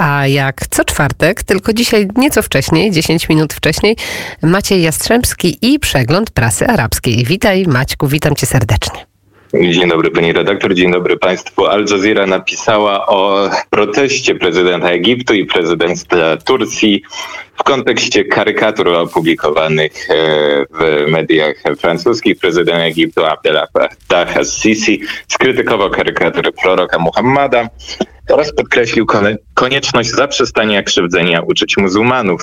a jak co czwartek, tylko dzisiaj nieco wcześniej, 10 minut wcześniej, Maciej Jastrzębski i przegląd prasy arabskiej. Witaj Maćku, witam cię serdecznie. Dzień dobry pani redaktor, dzień dobry państwu. Al Jazeera napisała o proteście prezydenta Egiptu i prezydenta Turcji w kontekście karykatur opublikowanych e, w mediach francuskich. Prezydent Egiptu Abdel Fattah al-Sisi skrytykował karykatury proroka Muhammada oraz podkreślił konieczność zaprzestania krzywdzenia uczuć muzułmanów.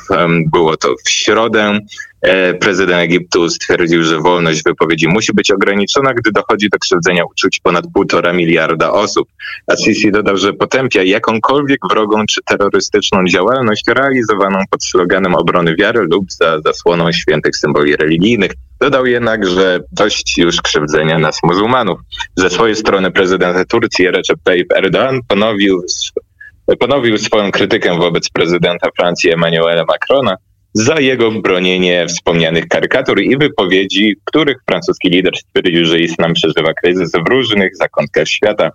Było to w środę. E, prezydent Egiptu stwierdził, że wolność wypowiedzi musi być ograniczona, gdy dochodzi do krzywdzenia uczuć ponad półtora miliarda osób. A Sisi dodał, że potępia jakąkolwiek wrogą czy terrorystyczną działalność realizowaną pod sloganem obrony wiary lub za zasłoną świętych symboli religijnych. Dodał jednak, że dość już krzywdzenia nas muzułmanów. Ze swojej strony prezydent Turcji Recep Tayyip Erdogan ponowił, ponowił swoją krytykę wobec prezydenta Francji Emmanuela Macrona za jego bronienie wspomnianych karykatur i wypowiedzi, których francuski lider stwierdził, że islam przeżywa kryzys w różnych zakątkach świata.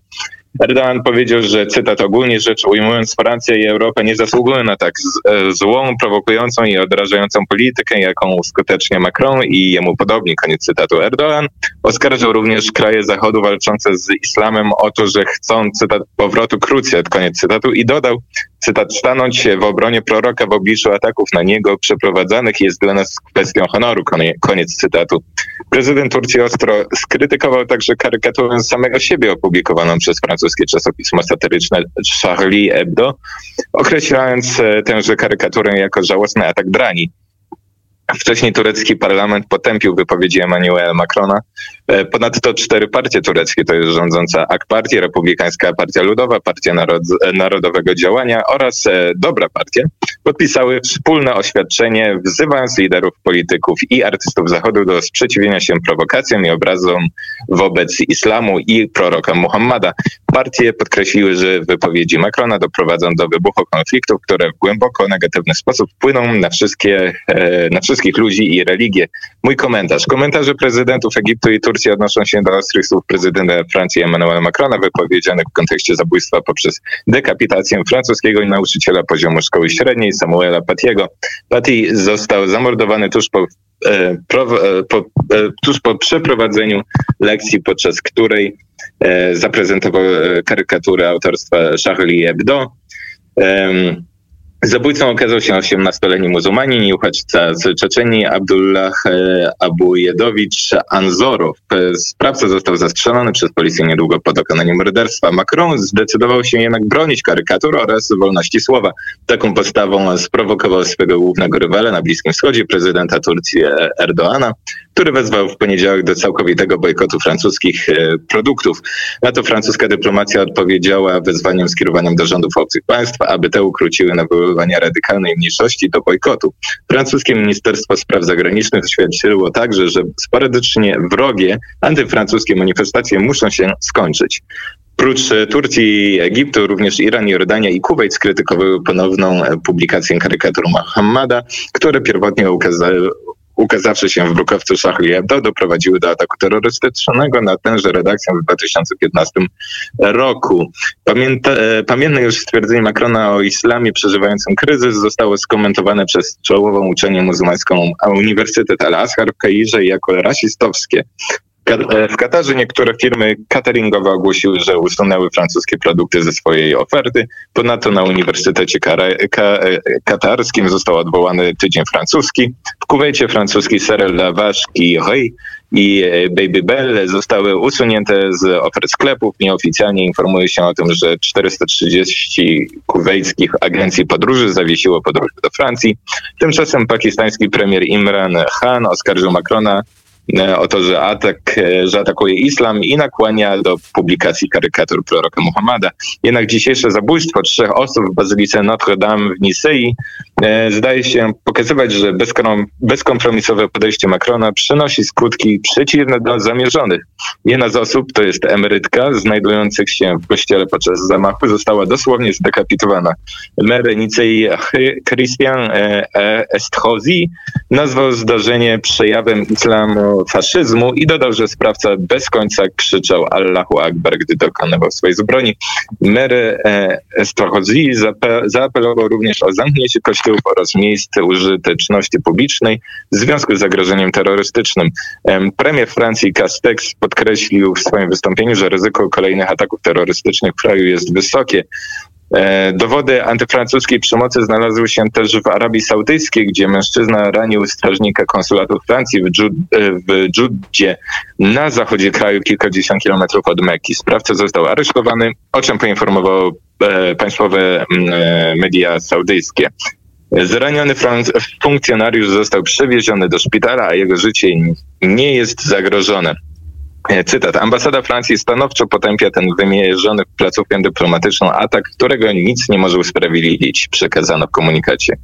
Erdogan powiedział, że cytat ogólnie rzecz ujmując Francja i Europa nie zasługują na tak e, złą, prowokującą i odrażającą politykę, jaką uskutecznia Macron i jemu podobni. Koniec cytatu. Erdogan oskarżył również kraje Zachodu walczące z islamem o to, że chcą cytat powrotu krucjat. Koniec cytatu i dodał, cytat, stanąć w obronie proroka w obliczu ataków na niego przeprowadzanych jest dla nas kwestią honoru. Koniec cytatu. Prezydent Turcji ostro skrytykował także karykaturę samego siebie opublikowaną przez francuskie czasopismo satyryczne Charlie Hebdo, określając e, tęże karykaturę jako żałosny atak drani. Wcześniej turecki parlament potępił wypowiedzi Emmanuela Macrona. E, ponadto cztery partie tureckie, to jest rządząca AK Partia, Republikańska Partia Ludowa, Partia Narod Narodowego Działania oraz e, Dobra Partia, podpisały wspólne oświadczenie wzywając liderów polityków i artystów Zachodu do sprzeciwienia się prowokacjom i obrazom wobec islamu i proroka Muhammada. Partie podkreśliły, że wypowiedzi Macrona doprowadzą do wybuchu konfliktów, które w głęboko negatywny sposób wpłyną na wszystkie, e, na wszystkich ludzi i religie. Mój komentarz. Komentarze prezydentów Egiptu i Turcji odnoszą się do ostrych słów prezydenta Francji Emmanuela Macrona wypowiedzianych w kontekście zabójstwa poprzez dekapitację francuskiego nauczyciela poziomu szkoły średniej Samuela Patiego. Pati został zamordowany tuż po e, e, po, tuż po przeprowadzeniu lekcji, podczas której zaprezentował karykaturę autorstwa Charlie Hebdo. Zabójcą okazał się 18-letni muzułmanin i uchodźca z Czeczenii Abdullah e, Abujedowicz Anzorow. Sprawca został zastrzelony przez policję niedługo po dokonaniu morderstwa. Macron zdecydował się jednak bronić karykatur oraz wolności słowa. Taką postawą sprowokował swego głównego rywala na Bliskim Wschodzie, prezydenta Turcji Erdoana, który wezwał w poniedziałek do całkowitego bojkotu francuskich e, produktów. Na to francuska dyplomacja odpowiedziała wezwaniem skierowanym do rządów obcych państw, aby te ukróciły nawoływania radykalnej mniejszości do bojkotu. Francuskie Ministerstwo Spraw Zagranicznych oświadczyło także, że sporadycznie wrogie antyfrancuskie manifestacje muszą się skończyć. Oprócz Turcji i Egiptu, również Iran, Jordania i Kuwait skrytykowały ponowną publikację karykatur Mohammada, które pierwotnie ukazały, ukazawszy się w brukowcu Charlie Hebdo, doprowadziły do ataku terrorystycznego na tenże redakcję w 2015 roku. Pamięta, e, pamiętne już stwierdzenie Macrona o islamie przeżywającym kryzys zostało skomentowane przez czołową uczelnię muzułmańską Uniwersytet Al-Azhar w Kairze jako rasistowskie. E, w Katarze niektóre firmy cateringowe ogłosiły, że usunęły francuskie produkty ze swojej oferty. Ponadto na Uniwersytecie e, Katarskim został odwołany tydzień francuski. W Kuwejcie francuski Serel Lavache i i e, Baby Bell zostały usunięte z ofert sklepów. Nieoficjalnie informuje się o tym, że 430 kuwejskich agencji podróży zawiesiło podróże do Francji. Tymczasem pakistański premier Imran Khan oskarżył Macrona o to, że, atak, e, że atakuje islam i nakłania do publikacji karykatur proroka Muhammada. Jednak dzisiejsze zabójstwo trzech osób w bazylice Notre Dame w Nisei e, zdaje się pokazywać, że bezkompromisowe podejście Macrona przynosi skutki przeciwne do zamierzonych. Jedna z osób, to jest emerytka, znajdujących się w kościele podczas zamachu, została dosłownie zdekapitowana. Mer Nicei Christian Estrosi nazwał zdarzenie przejawem islamu faszyzmu i dodał, że sprawca bez końca krzyczał Allahu Akbar, gdy dokonywał swojej zbroni. Mary Estrachodzi zaapelował również o zamknięcie kościołów oraz miejsc użyteczności publicznej w związku z zagrożeniem terrorystycznym. Premier Francji Castex podkreślił w swoim wystąpieniu, że ryzyko kolejnych ataków terrorystycznych w kraju jest wysokie. E, dowody antyfrancuskiej przemocy znalazły się też w Arabii Saudyjskiej, gdzie mężczyzna ranił strażnika konsulatu Francji w, Dżud, e, Dżudzie na zachodzie kraju, kilkadziesiąt kilometrów od Mekki. Sprawca został aresztowany, o czym poinformowało e, państwowe media saudyjskie. Zraniony funkcjonariusz został przewieziony do szpitala, a jego życie nie jest zagrożone. E, cytat. Ambasada Francji stanowczo potępia ten wymierzony w placówkę dyplomatyczną atak, którego nic nie może usprawiedliwić, przekazano w komunikacie.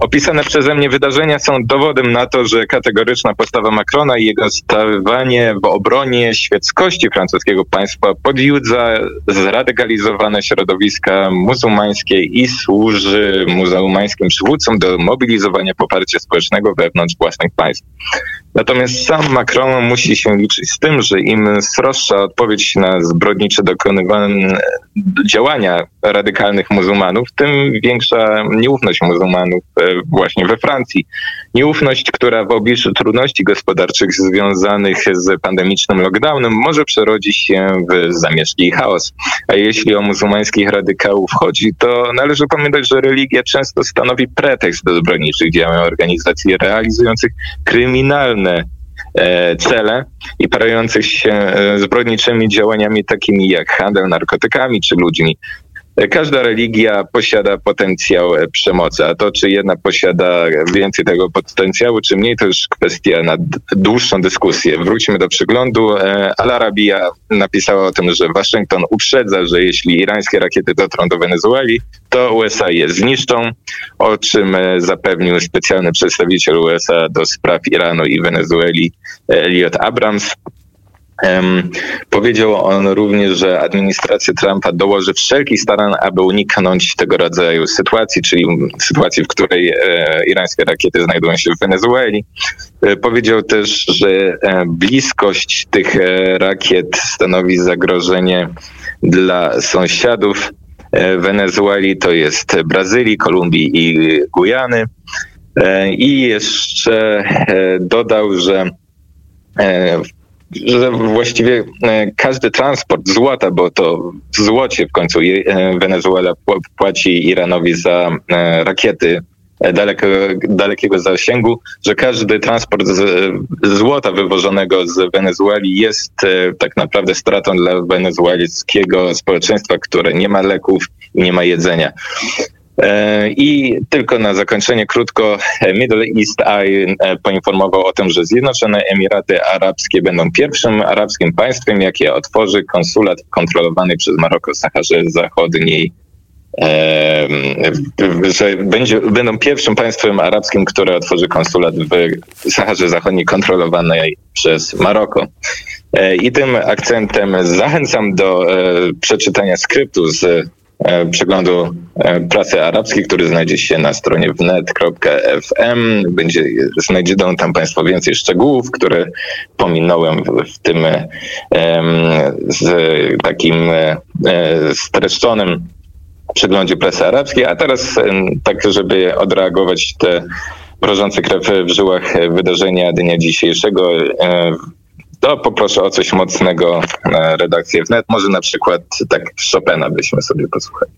Opisane przeze mnie wydarzenia są dowodem na to, że kategoryczna postawa Macrona i jego stawanie w obronie świeckości francuskiego państwa podjudza zradykalizowane środowiska muzułmańskie i służy muzułmańskim przywódcom do mobilizowania poparcia społecznego wewnątrz własnych państw. Natomiast sam Macron musi się liczyć z tym, że im sroższa odpowiedź na zbrodnicze dokonywane działania radykalnych muzułmanów, tym większa nieufność muzułmanów e, właśnie we Francji. Nieufność, która w obliczu trudności gospodarczych związanych z pandemicznym lockdownem może przerodzić się w zamieszki i chaos. A jeśli o muzułmańskich radykałów chodzi, to należy pamiętać, że religia często stanowi pretekst do zbrodniczych działań organizacji realizujących kryminalne e, cele i parających się e, zbrodniczymi działaniami takimi jak handel narkotykami czy ludźmi. Każda religia posiada potencjał e, przemocy, a to, czy jedna posiada więcej tego potencjału, czy mniej, to już kwestia na dłuższą dyskusję. Wróćmy do przyglądu. E, Al-Arabia napisała o tym, że Waszyngton uprzedza, że jeśli irańskie rakiety dotrą do Wenezueli, to USA je zniszczą, o czym e, zapewnił specjalny przedstawiciel USA do spraw Iranu i Wenezueli Elliot Abrams. Powiedział on również, że administracja Trumpa dołoży wszelkich starań, aby uniknąć tego rodzaju sytuacji, czyli sytuacji, w której e, irańskie rakiety znajdują się w Wenezueli. E, powiedział też, że e, bliskość tych rakiet stanowi zagrożenie dla sąsiadów Wenezueli, to jest Brazylii, Kolumbii i Gujany. I jeszcze dodał, że że właściwie e, każdy transport złota, bo to w złocie w końcu e, Wenezuela płaci Iranowi za e, rakiety daleko, dalekiego zasięgu, że każdy transport z, złota wywożonego z Wenezueli jest tak naprawdę stratą dla wenezuelskiego społeczeństwa, które nie ma leków i nie ma jedzenia. E, I tylko na zakończenie krótko, Middle East Eye e, poinformował o tym, że Zjednoczone Emiraty Arabskie będą pierwszym arabskim państwem, jakie otworzy konsulat kontrolowany przez Maroko w Saharze Zachodniej że będzie, będą pierwszym państwem arabskim, które otworzy konsulat w Saharze Zachodniej kontrolowanej przez Maroko. E, I tym akcentem zachęcam do przeczytania skryptu z E, przeglądu e, prasy arabskiej, który znajdzie się na stronie wnet.fm. Będzie, znajdą tam Państwo więcej szczegółów, które pominąłem w, tym z takim e, streszczonym przeglądzie prasy arabskiej, a teraz tak, żeby odreagować te mrożące krew w żyłach wydarzenia dnia dzisiejszego to poproszę o coś mocnego na redakcję wnet. Może na przykład tak Chopina byśmy sobie posłuchali.